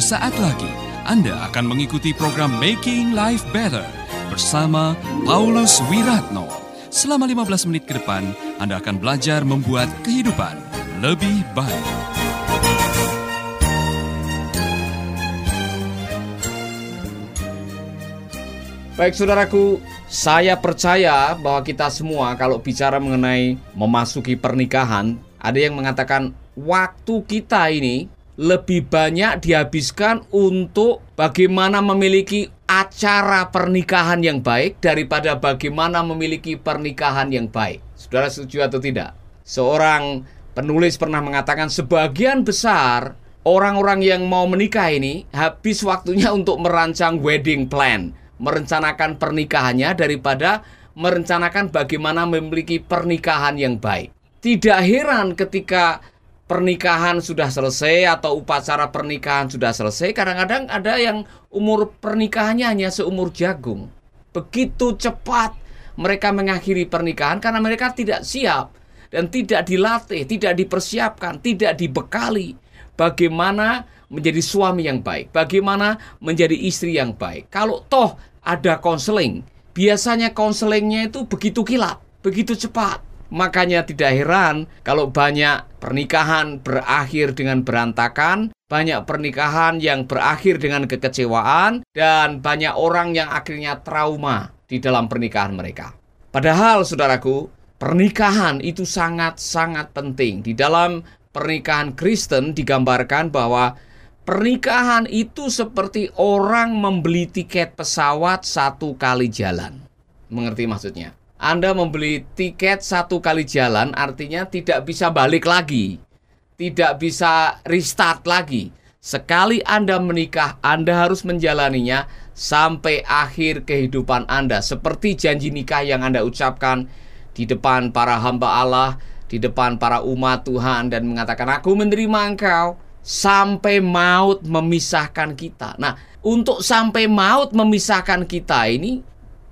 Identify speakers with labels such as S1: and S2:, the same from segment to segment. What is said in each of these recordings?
S1: Sesaat lagi Anda akan mengikuti program Making Life Better bersama Paulus Wiratno. Selama 15 menit ke depan, Anda akan belajar membuat kehidupan lebih baik.
S2: Baik saudaraku, saya percaya bahwa kita semua kalau bicara mengenai memasuki pernikahan, ada yang mengatakan waktu kita ini lebih banyak dihabiskan untuk bagaimana memiliki acara pernikahan yang baik daripada bagaimana memiliki pernikahan yang baik. Saudara setuju atau tidak? Seorang penulis pernah mengatakan sebagian besar orang-orang yang mau menikah ini habis waktunya untuk merancang wedding plan, merencanakan pernikahannya daripada merencanakan bagaimana memiliki pernikahan yang baik. Tidak heran ketika pernikahan sudah selesai atau upacara pernikahan sudah selesai, kadang-kadang ada yang umur pernikahannya hanya seumur jagung. Begitu cepat mereka mengakhiri pernikahan karena mereka tidak siap dan tidak dilatih, tidak dipersiapkan, tidak dibekali bagaimana menjadi suami yang baik, bagaimana menjadi istri yang baik. Kalau toh ada konseling, biasanya konselingnya itu begitu kilat, begitu cepat Makanya tidak heran kalau banyak pernikahan berakhir dengan berantakan, banyak pernikahan yang berakhir dengan kekecewaan, dan banyak orang yang akhirnya trauma di dalam pernikahan mereka. Padahal, saudaraku, pernikahan itu sangat-sangat penting. Di dalam pernikahan Kristen digambarkan bahwa pernikahan itu seperti orang membeli tiket pesawat satu kali jalan. Mengerti maksudnya? Anda membeli tiket satu kali jalan artinya tidak bisa balik lagi. Tidak bisa restart lagi. Sekali Anda menikah, Anda harus menjalaninya sampai akhir kehidupan Anda. Seperti janji nikah yang Anda ucapkan di depan para hamba Allah, di depan para umat Tuhan dan mengatakan, aku menerima engkau sampai maut memisahkan kita. Nah, untuk sampai maut memisahkan kita ini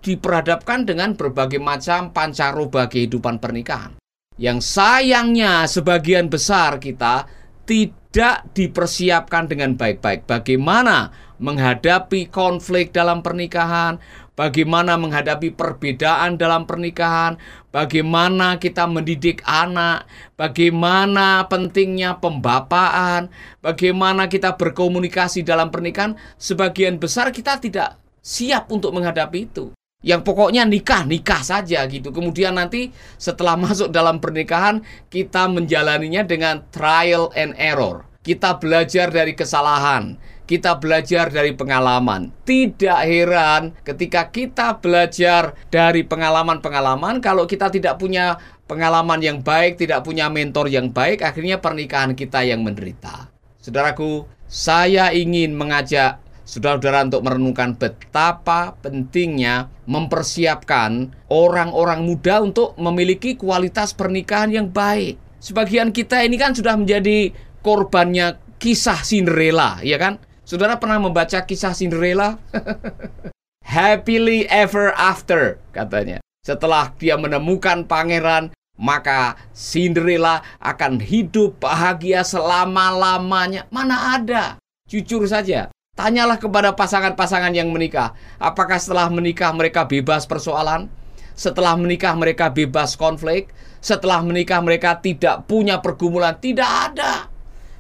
S2: diperhadapkan dengan berbagai macam pancaroba kehidupan pernikahan. Yang sayangnya sebagian besar kita tidak dipersiapkan dengan baik-baik. Bagaimana menghadapi konflik dalam pernikahan, bagaimana menghadapi perbedaan dalam pernikahan, bagaimana kita mendidik anak, bagaimana pentingnya pembapaan, bagaimana kita berkomunikasi dalam pernikahan, sebagian besar kita tidak siap untuk menghadapi itu yang pokoknya nikah nikah saja gitu. Kemudian nanti setelah masuk dalam pernikahan kita menjalaninya dengan trial and error. Kita belajar dari kesalahan, kita belajar dari pengalaman. Tidak heran ketika kita belajar dari pengalaman-pengalaman kalau kita tidak punya pengalaman yang baik, tidak punya mentor yang baik, akhirnya pernikahan kita yang menderita. Saudaraku, saya ingin mengajak saudara-saudara untuk merenungkan betapa pentingnya mempersiapkan orang-orang muda untuk memiliki kualitas pernikahan yang baik. Sebagian kita ini kan sudah menjadi korbannya kisah Cinderella, ya kan? Saudara pernah membaca kisah Cinderella? Happily ever after, katanya. Setelah dia menemukan pangeran, maka Cinderella akan hidup bahagia selama-lamanya. Mana ada? Jujur saja, Tanyalah kepada pasangan-pasangan yang menikah, apakah setelah menikah mereka bebas persoalan? Setelah menikah mereka bebas konflik? Setelah menikah mereka tidak punya pergumulan? Tidak ada.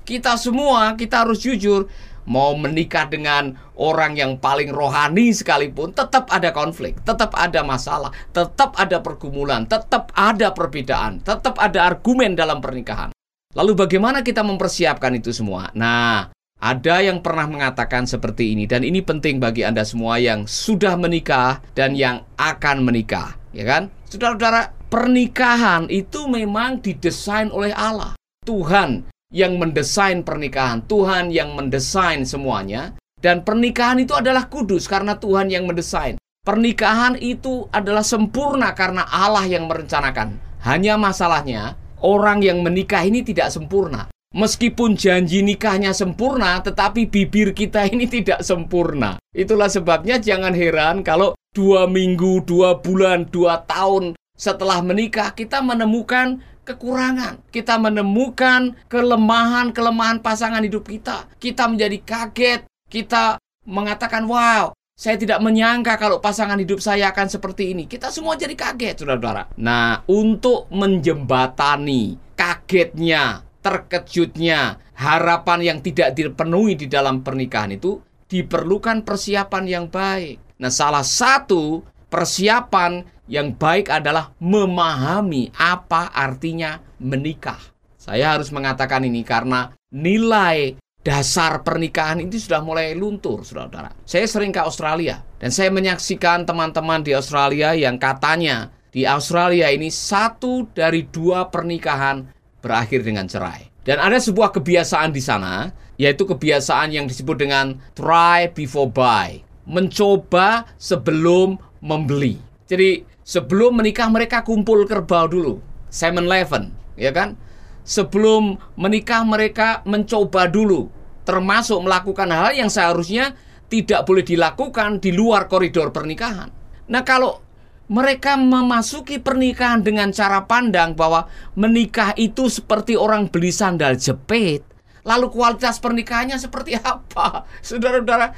S2: Kita semua, kita harus jujur, mau menikah dengan orang yang paling rohani sekalipun, tetap ada konflik, tetap ada masalah, tetap ada pergumulan, tetap ada perbedaan, tetap ada argumen dalam pernikahan. Lalu bagaimana kita mempersiapkan itu semua? Nah, ada yang pernah mengatakan seperti ini dan ini penting bagi Anda semua yang sudah menikah dan yang akan menikah, ya kan? Saudara-saudara, pernikahan itu memang didesain oleh Allah. Tuhan yang mendesain pernikahan, Tuhan yang mendesain semuanya dan pernikahan itu adalah kudus karena Tuhan yang mendesain. Pernikahan itu adalah sempurna karena Allah yang merencanakan. Hanya masalahnya, orang yang menikah ini tidak sempurna. Meskipun janji nikahnya sempurna, tetapi bibir kita ini tidak sempurna. Itulah sebabnya jangan heran kalau dua minggu, dua bulan, dua tahun setelah menikah kita menemukan kekurangan. Kita menemukan kelemahan-kelemahan pasangan hidup kita. Kita menjadi kaget. Kita mengatakan, wow, saya tidak menyangka kalau pasangan hidup saya akan seperti ini. Kita semua jadi kaget, saudara-saudara. Nah, untuk menjembatani kagetnya, terkejutnya, harapan yang tidak dipenuhi di dalam pernikahan itu, diperlukan persiapan yang baik. Nah, salah satu persiapan yang baik adalah memahami apa artinya menikah. Saya harus mengatakan ini karena nilai dasar pernikahan itu sudah mulai luntur, saudara-saudara. Saya sering ke Australia dan saya menyaksikan teman-teman di Australia yang katanya di Australia ini satu dari dua pernikahan berakhir dengan cerai. Dan ada sebuah kebiasaan di sana, yaitu kebiasaan yang disebut dengan try before buy. Mencoba sebelum membeli. Jadi Sebelum menikah mereka kumpul kerbau dulu. 7-Eleven, ya kan? Sebelum menikah mereka mencoba dulu. Termasuk melakukan hal yang seharusnya tidak boleh dilakukan di luar koridor pernikahan. Nah kalau mereka memasuki pernikahan dengan cara pandang bahwa menikah itu seperti orang beli sandal jepit. Lalu kualitas pernikahannya seperti apa? Saudara-saudara.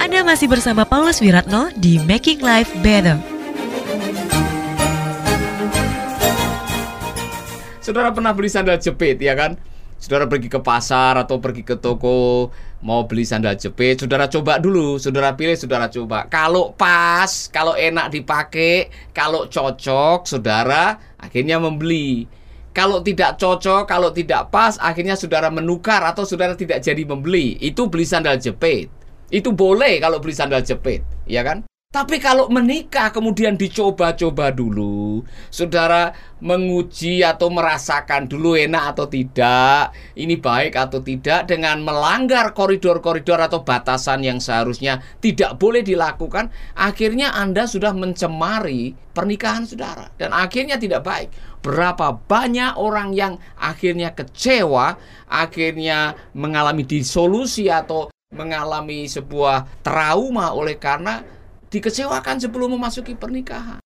S3: Anda masih bersama Paulus Wiratno di Making Life Better.
S2: Saudara pernah beli sandal jepit ya kan? Saudara pergi ke pasar atau pergi ke toko mau beli sandal jepit, saudara coba dulu, saudara pilih, saudara coba. Kalau pas, kalau enak dipakai, kalau cocok, saudara akhirnya membeli. Kalau tidak cocok, kalau tidak pas, akhirnya saudara menukar atau saudara tidak jadi membeli. Itu beli sandal jepit. Itu boleh kalau beli sandal jepit, ya kan? Tapi kalau menikah kemudian dicoba-coba dulu, saudara menguji atau merasakan dulu enak atau tidak, ini baik atau tidak dengan melanggar koridor-koridor atau batasan yang seharusnya tidak boleh dilakukan, akhirnya Anda sudah mencemari pernikahan saudara dan akhirnya tidak baik. Berapa banyak orang yang akhirnya kecewa, akhirnya mengalami disolusi atau mengalami sebuah trauma oleh karena dikecewakan sebelum memasuki pernikahan.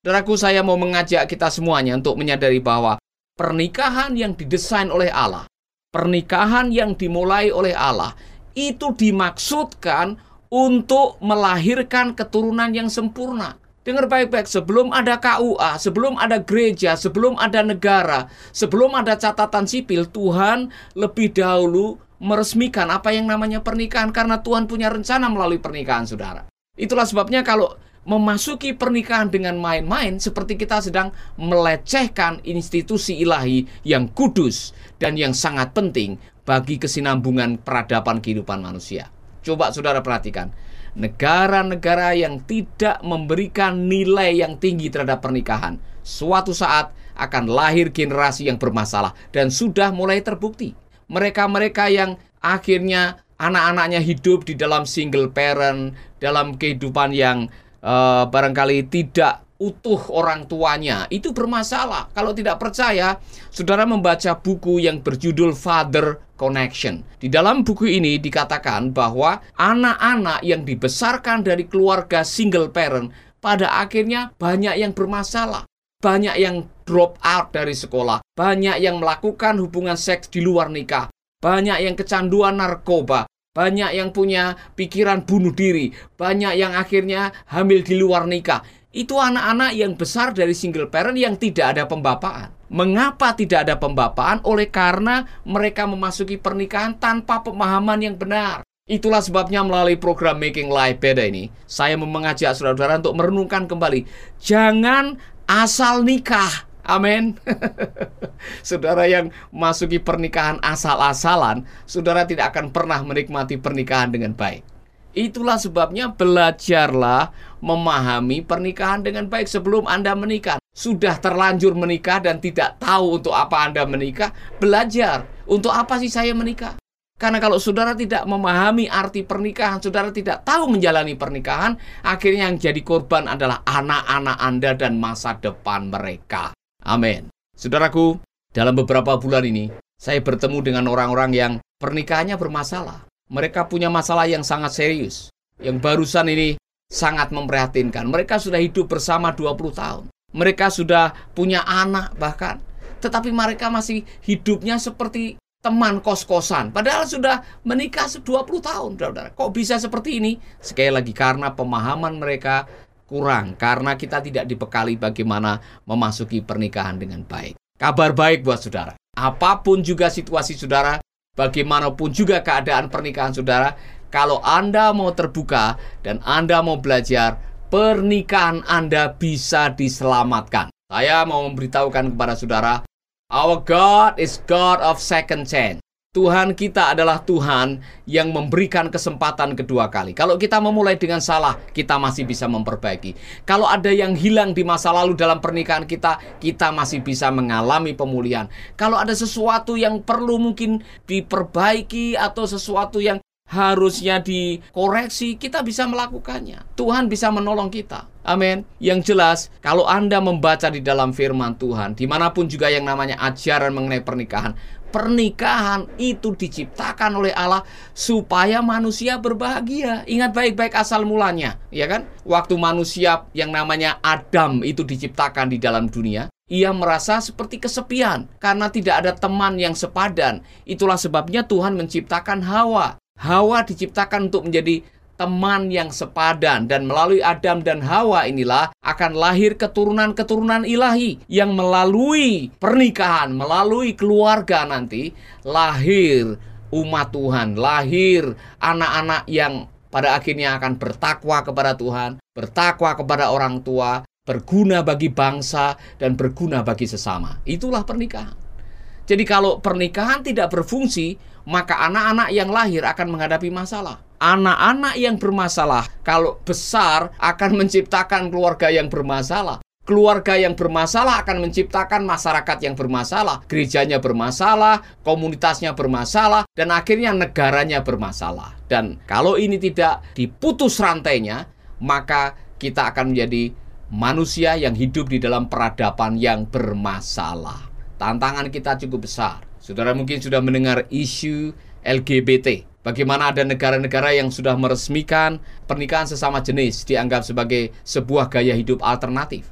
S2: Saudaraku, saya mau mengajak kita semuanya untuk menyadari bahwa pernikahan yang didesain oleh Allah, pernikahan yang dimulai oleh Allah, itu dimaksudkan untuk melahirkan keturunan yang sempurna. Dengar baik-baik, sebelum ada KUA, sebelum ada gereja, sebelum ada negara, sebelum ada catatan sipil, Tuhan lebih dahulu meresmikan apa yang namanya pernikahan karena Tuhan punya rencana melalui pernikahan saudara. Itulah sebabnya kalau memasuki pernikahan dengan main-main seperti kita sedang melecehkan institusi ilahi yang kudus dan yang sangat penting bagi kesinambungan peradaban kehidupan manusia. Coba saudara perhatikan, negara-negara yang tidak memberikan nilai yang tinggi terhadap pernikahan, suatu saat akan lahir generasi yang bermasalah dan sudah mulai terbukti. Mereka-mereka yang akhirnya anak-anaknya hidup di dalam single parent, dalam kehidupan yang uh, barangkali tidak utuh orang tuanya itu bermasalah. Kalau tidak percaya, saudara membaca buku yang berjudul Father Connection. Di dalam buku ini dikatakan bahwa anak-anak yang dibesarkan dari keluarga single parent pada akhirnya banyak yang bermasalah. Banyak yang drop out dari sekolah, banyak yang melakukan hubungan seks di luar nikah, banyak yang kecanduan narkoba, banyak yang punya pikiran bunuh diri, banyak yang akhirnya hamil di luar nikah. Itu anak-anak yang besar dari single parent yang tidak ada pembapaan. Mengapa tidak ada pembapaan? Oleh karena mereka memasuki pernikahan tanpa pemahaman yang benar. Itulah sebabnya melalui program Making Life Better ini, saya mengajak saudara-saudara untuk merenungkan kembali. Jangan asal nikah Amin. saudara yang masuki pernikahan asal-asalan, saudara tidak akan pernah menikmati pernikahan dengan baik. Itulah sebabnya belajarlah memahami pernikahan dengan baik sebelum Anda menikah. Sudah terlanjur menikah dan tidak tahu untuk apa Anda menikah, belajar untuk apa sih saya menikah. Karena kalau saudara tidak memahami arti pernikahan, saudara tidak tahu menjalani pernikahan, akhirnya yang jadi korban adalah anak-anak Anda dan masa depan mereka. Amin. Saudaraku, dalam beberapa bulan ini, saya bertemu dengan orang-orang yang pernikahannya bermasalah. Mereka punya masalah yang sangat serius. Yang barusan ini sangat memprihatinkan. Mereka sudah hidup bersama 20 tahun. Mereka sudah punya anak bahkan. tetapi mereka masih hidupnya seperti teman kos-kosan. Padahal sudah menikah 20 tahun, saudara. Kok bisa seperti ini? Sekali lagi karena pemahaman mereka kurang, karena kita tidak dibekali bagaimana memasuki pernikahan dengan baik. Kabar baik buat saudara. Apa pun juga situasi saudara, bagaimanapun juga keadaan pernikahan saudara, kalau Anda mau terbuka dan Anda mau belajar, pernikahan Anda bisa diselamatkan. Saya mau memberitahukan kepada saudara, our God is God of second chance. Tuhan kita adalah Tuhan yang memberikan kesempatan kedua kali. Kalau kita memulai dengan salah, kita masih bisa memperbaiki. Kalau ada yang hilang di masa lalu dalam pernikahan kita, kita masih bisa mengalami pemulihan. Kalau ada sesuatu yang perlu mungkin diperbaiki atau sesuatu yang harusnya dikoreksi, kita bisa melakukannya. Tuhan bisa menolong kita. Amin. Yang jelas, kalau Anda membaca di dalam firman Tuhan, di mana pun juga yang namanya ajaran mengenai pernikahan, pernikahan itu diciptakan oleh Allah supaya manusia berbahagia. Ingat baik-baik asal mulanya, ya kan? Waktu manusia yang namanya Adam itu diciptakan di dalam dunia, ia merasa seperti kesepian karena tidak ada teman yang sepadan. Itulah sebabnya Tuhan menciptakan Hawa. Hawa diciptakan untuk menjadi teman yang sepadan dan melalui Adam dan Hawa inilah akan lahir keturunan-keturunan ilahi yang melalui pernikahan, melalui keluarga nanti lahir umat Tuhan, lahir anak-anak yang pada akhirnya akan bertakwa kepada Tuhan, bertakwa kepada orang tua, berguna bagi bangsa dan berguna bagi sesama. Itulah pernikahan. Jadi kalau pernikahan tidak berfungsi, maka anak-anak yang lahir akan menghadapi masalah. Anak-anak yang bermasalah kalau besar akan menciptakan keluarga yang bermasalah. Keluarga yang bermasalah akan menciptakan masyarakat yang bermasalah, gerejanya bermasalah, komunitasnya bermasalah, dan akhirnya negaranya bermasalah. Dan kalau ini tidak diputus rantainya, maka kita akan menjadi manusia yang hidup di dalam peradaban yang bermasalah. Tantangan kita cukup besar. Saudara mungkin sudah mendengar isu LGBT. Bagaimana ada negara-negara yang sudah meresmikan pernikahan sesama jenis dianggap sebagai sebuah gaya hidup alternatif.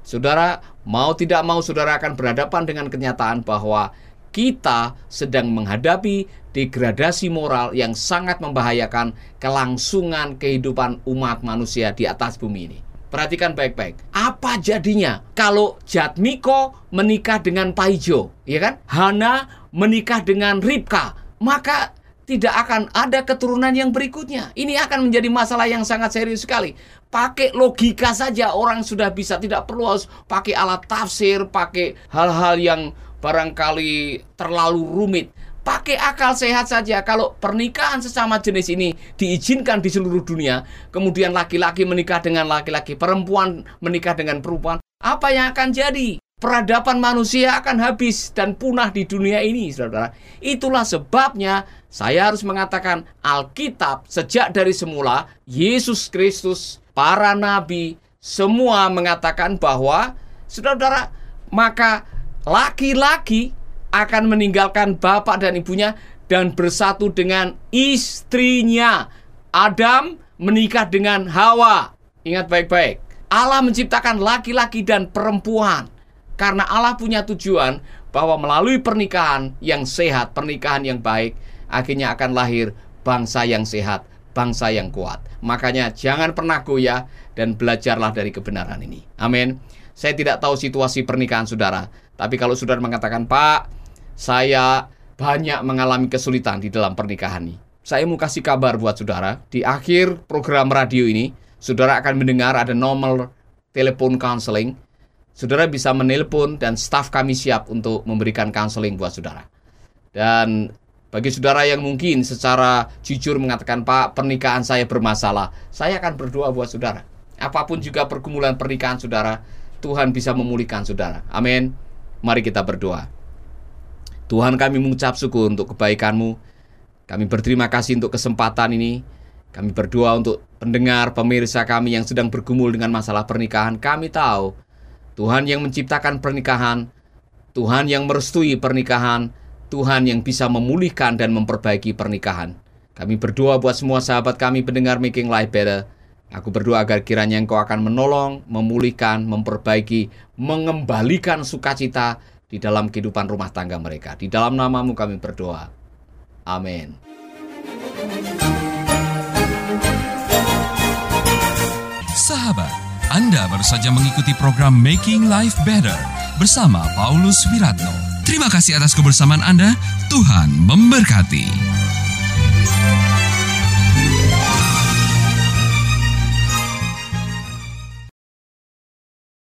S2: Saudara, mau tidak mau saudara akan berhadapan dengan kenyataan bahwa kita sedang menghadapi degradasi moral yang sangat membahayakan kelangsungan kehidupan umat manusia di atas bumi ini. Perhatikan baik-baik. Apa jadinya kalau Jatmiko menikah dengan Paijo, ya kan? Hana menikah dengan Ripka, maka tidak akan ada keturunan yang berikutnya. Ini akan menjadi masalah yang sangat serius sekali. Pakai logika saja orang sudah bisa, tidak perlu harus pakai alat tafsir, pakai hal-hal yang barangkali terlalu rumit. Pakai akal sehat saja kalau pernikahan sesama jenis ini diizinkan di seluruh dunia, kemudian laki-laki menikah dengan laki-laki, perempuan menikah dengan perempuan, apa yang akan jadi? Peradaban manusia akan habis dan punah di dunia ini, saudara. Itulah sebabnya saya harus mengatakan Alkitab sejak dari semula, Yesus Kristus, para nabi, semua mengatakan bahwa, saudara, maka laki-laki akan meninggalkan bapak dan ibunya dan bersatu dengan istrinya. Adam menikah dengan Hawa. Ingat baik-baik. Allah menciptakan laki-laki dan perempuan karena Allah punya tujuan bahwa melalui pernikahan yang sehat, pernikahan yang baik, akhirnya akan lahir bangsa yang sehat, bangsa yang kuat. Makanya jangan pernah goyah dan belajarlah dari kebenaran ini. Amin. Saya tidak tahu situasi pernikahan saudara, tapi kalau saudara mengatakan, "Pak, saya banyak mengalami kesulitan di dalam pernikahan ini. Saya mau kasih kabar buat saudara, di akhir program radio ini, saudara akan mendengar ada nomor telepon counseling. Saudara bisa menelpon dan staf kami siap untuk memberikan counseling buat saudara. Dan bagi saudara yang mungkin secara jujur mengatakan, Pak, pernikahan saya bermasalah, saya akan berdoa buat saudara. Apa pun juga pergumulan pernikahan saudara, Tuhan bisa memulihkan saudara. Amin. Mari kita berdoa. Tuhan kami mengucap syukur untuk kebaikan-Mu. Kami berterima kasih untuk kesempatan ini. Kami berdoa untuk pendengar, pemirsa kami yang sedang bergumul dengan masalah pernikahan. Kami tahu Tuhan yang menciptakan pernikahan, Tuhan yang merestui pernikahan, Tuhan yang bisa memulihkan dan memperbaiki pernikahan. Kami berdoa buat semua sahabat kami pendengar Making Life Better. Aku berdoa agar kiranya Engkau akan menolong, memulihkan, memperbaiki, mengembalikan sukacita, di dalam kehidupan rumah tangga mereka. Di dalam namamu kami berdoa. Amin.
S1: Sahabat, Anda baru saja mengikuti program Making Life Better bersama Paulus Wiratno. Terima kasih atas kebersamaan Anda. Tuhan memberkati.